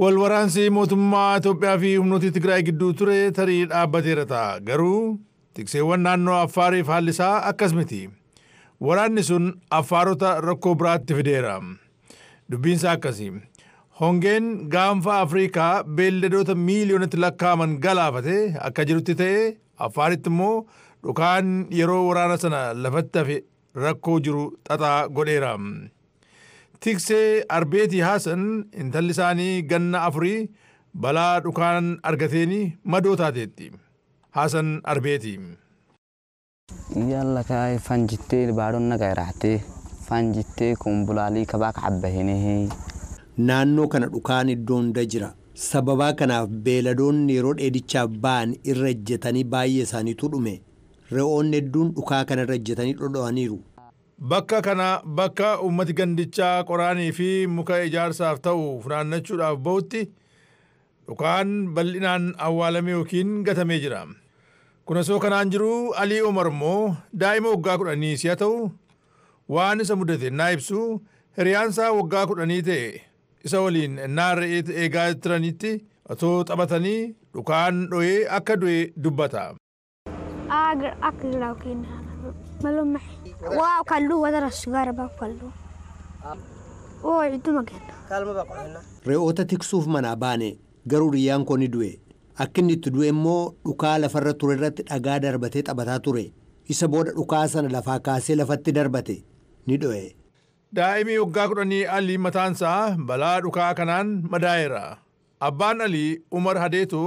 Walwaraansi mootummaa Itoophiyaa fi humnoota Tigraay gidduu ture tarii dhaabbateera ta'a. Garuu tikseewwan naannoo Affaariif haalli isaa akkas miti. Waraanni sun Affaarota rakkoo biraatti fideera. Dubbiinsaa akkasii. Hongeen gaanfa Afriikaa beelladoota miiliyoonatti lakkaa'aman galaafate akka jirutti ta'e Affaaritti immoo dhukaan yeroo waraana sana lafatti hafe rakkoo jiru xaxaa godheera. Tiksee Arbeetii Haasan intalli isaanii ganna afurii balaa dhukaan argateeni madoo taateetti. Haasan Arbeetii. Yalla kaay fanjittee baadonna gairaatee fanjittee kumbulaalii kabaa kabbahinee. Naannoo kana dhukaan iddoo hunda jira. Sababaa kanaaf beeladoonni yeroo dheedichaaf ba'an irra ejjetanii baay'ee isaaniitu dhume. Re'oonni hedduun dhukaa kana irra ejjetanii dhodho'aniiru. Bakka kana bakka uummati gandichaa qoraanii fi muka ijaarsaaf ta'u funaannachuudhaaf ba'utti dhukaan bal'inaan awwaalame yookiin gatamee jira. Kun osoo kanaan jiru Alii Omar immoo daa'ima waggaa kudhanii si'a ta'u waan isa mudate naa ibsu hiriyaansaa waggaa kudhanii ta'e isa waliin ennaa re'ee eegaa turanitti otoo taphatanii dhukaan dho'ee akka du'e dubbata. Waa kallu wadara sigara baa kallu oo idduma kenna. Re'oota tiksuuf manaa baane garuu riyyaan koo ni du'e. Akka inni itti du'e immoo dhukaa lafarra ture irratti dhagaa darbatee taphataa ture. Isa booda dhukaa sana lafaa kaasee lafatti darbate ni dho'e. Daa'imni waggaa kudhanii Alii mataansaa balaa dhukaa kanaan madaa'eera. Abbaan Alii Umar Hadeetu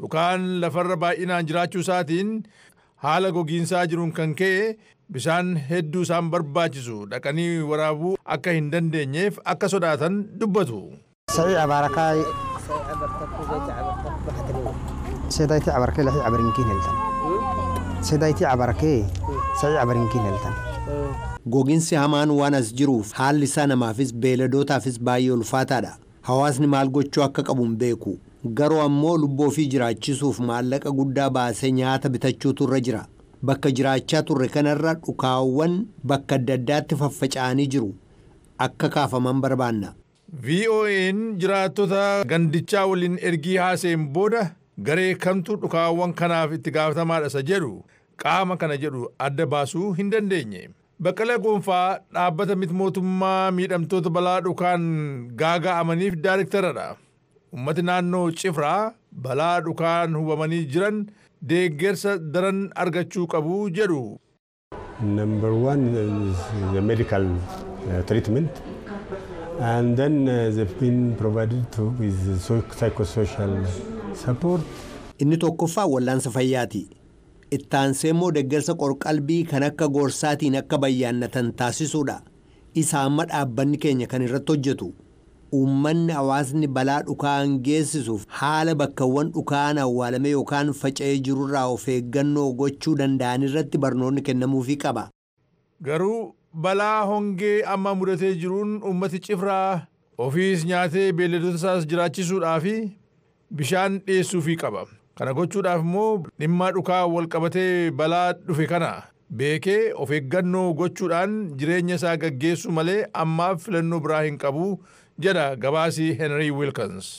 dhukaan lafarra baay'inaan jiraachuu isaatiin haala gogiinsaa jiruun kan ka'e bishaan hedduu isaan barbaachisu dhaqanii waraabuu akka hin dandeenyeef akka sodaatan dubbatu. Sedaaytii cabarkee lafii cabarinkiin heltan. Sedaaytii cabarkee sa'ii cabarinkiin heltan. Gogiinsi hamaan waan as jiruuf haalli isaa namaafis beeladootaafis baay'ee ulfaataadha. Hawaasni maal gochuu akka qabu hin beeku. Garuu ammoo lubbuu ofii jiraachisuuf maallaqa guddaa baasee nyaata bitachuutu irra jira. Bakka jiraachaa turre kanarra dhukaawwan bakka adda addaatti faffaca'anii jiru. Akka kaafaman barbaanna. VOA'n jiraattota gandichaa waliin ergii haaseen booda garee kamtu dhukaawwan kanaaf itti gaafatamaadha isa jedhu qaama kana jedhu adda baasuu hin dandeenye. Baqqala Gonfaa dhaabbata miti mootummaa miidhamtoota balaa dhukaan gaaga'amaniif daayiriktaradha. Uummati naannoo Cifraa balaa dhukaan hubamanii jiran deeggarsa daran argachuu qabu jedhu. Number one is the medical uh, treatment. And then uh, they've been provided to with psychosocial support. Inni tokkoffaa wallaansa fayyaati. Ittaansee immoo deeggarsa qorqalbii kan akka gorsaatiin akka bayyaannatan taasisuudha. Isa amma dhaabbanni keenya kan irratti hojjetu. Uummanni hawaasni balaa dhukaan geessisuuf haala bakkawwan dhukaan awwaalame yookaan faca'ee jirurraa of eeggannoo gochuu danda'an irratti barnoonni kennamuufii qaba. Garuu balaa hongee amma mudatee jiruun uummati cifraa ofiis nyaatee beelladoota isaas jiraachisuudhaa fi bishaan dhiyeessuufii qaba. Kana gochuudhaaf immoo dhimma dhukaa wal qabatee balaa dhufe kana beekee of eeggannoo gochuudhaan jireenya isaa gaggeessu malee ammaaf filannoo biraa hin qabu jedha gabaasii henry wilkins.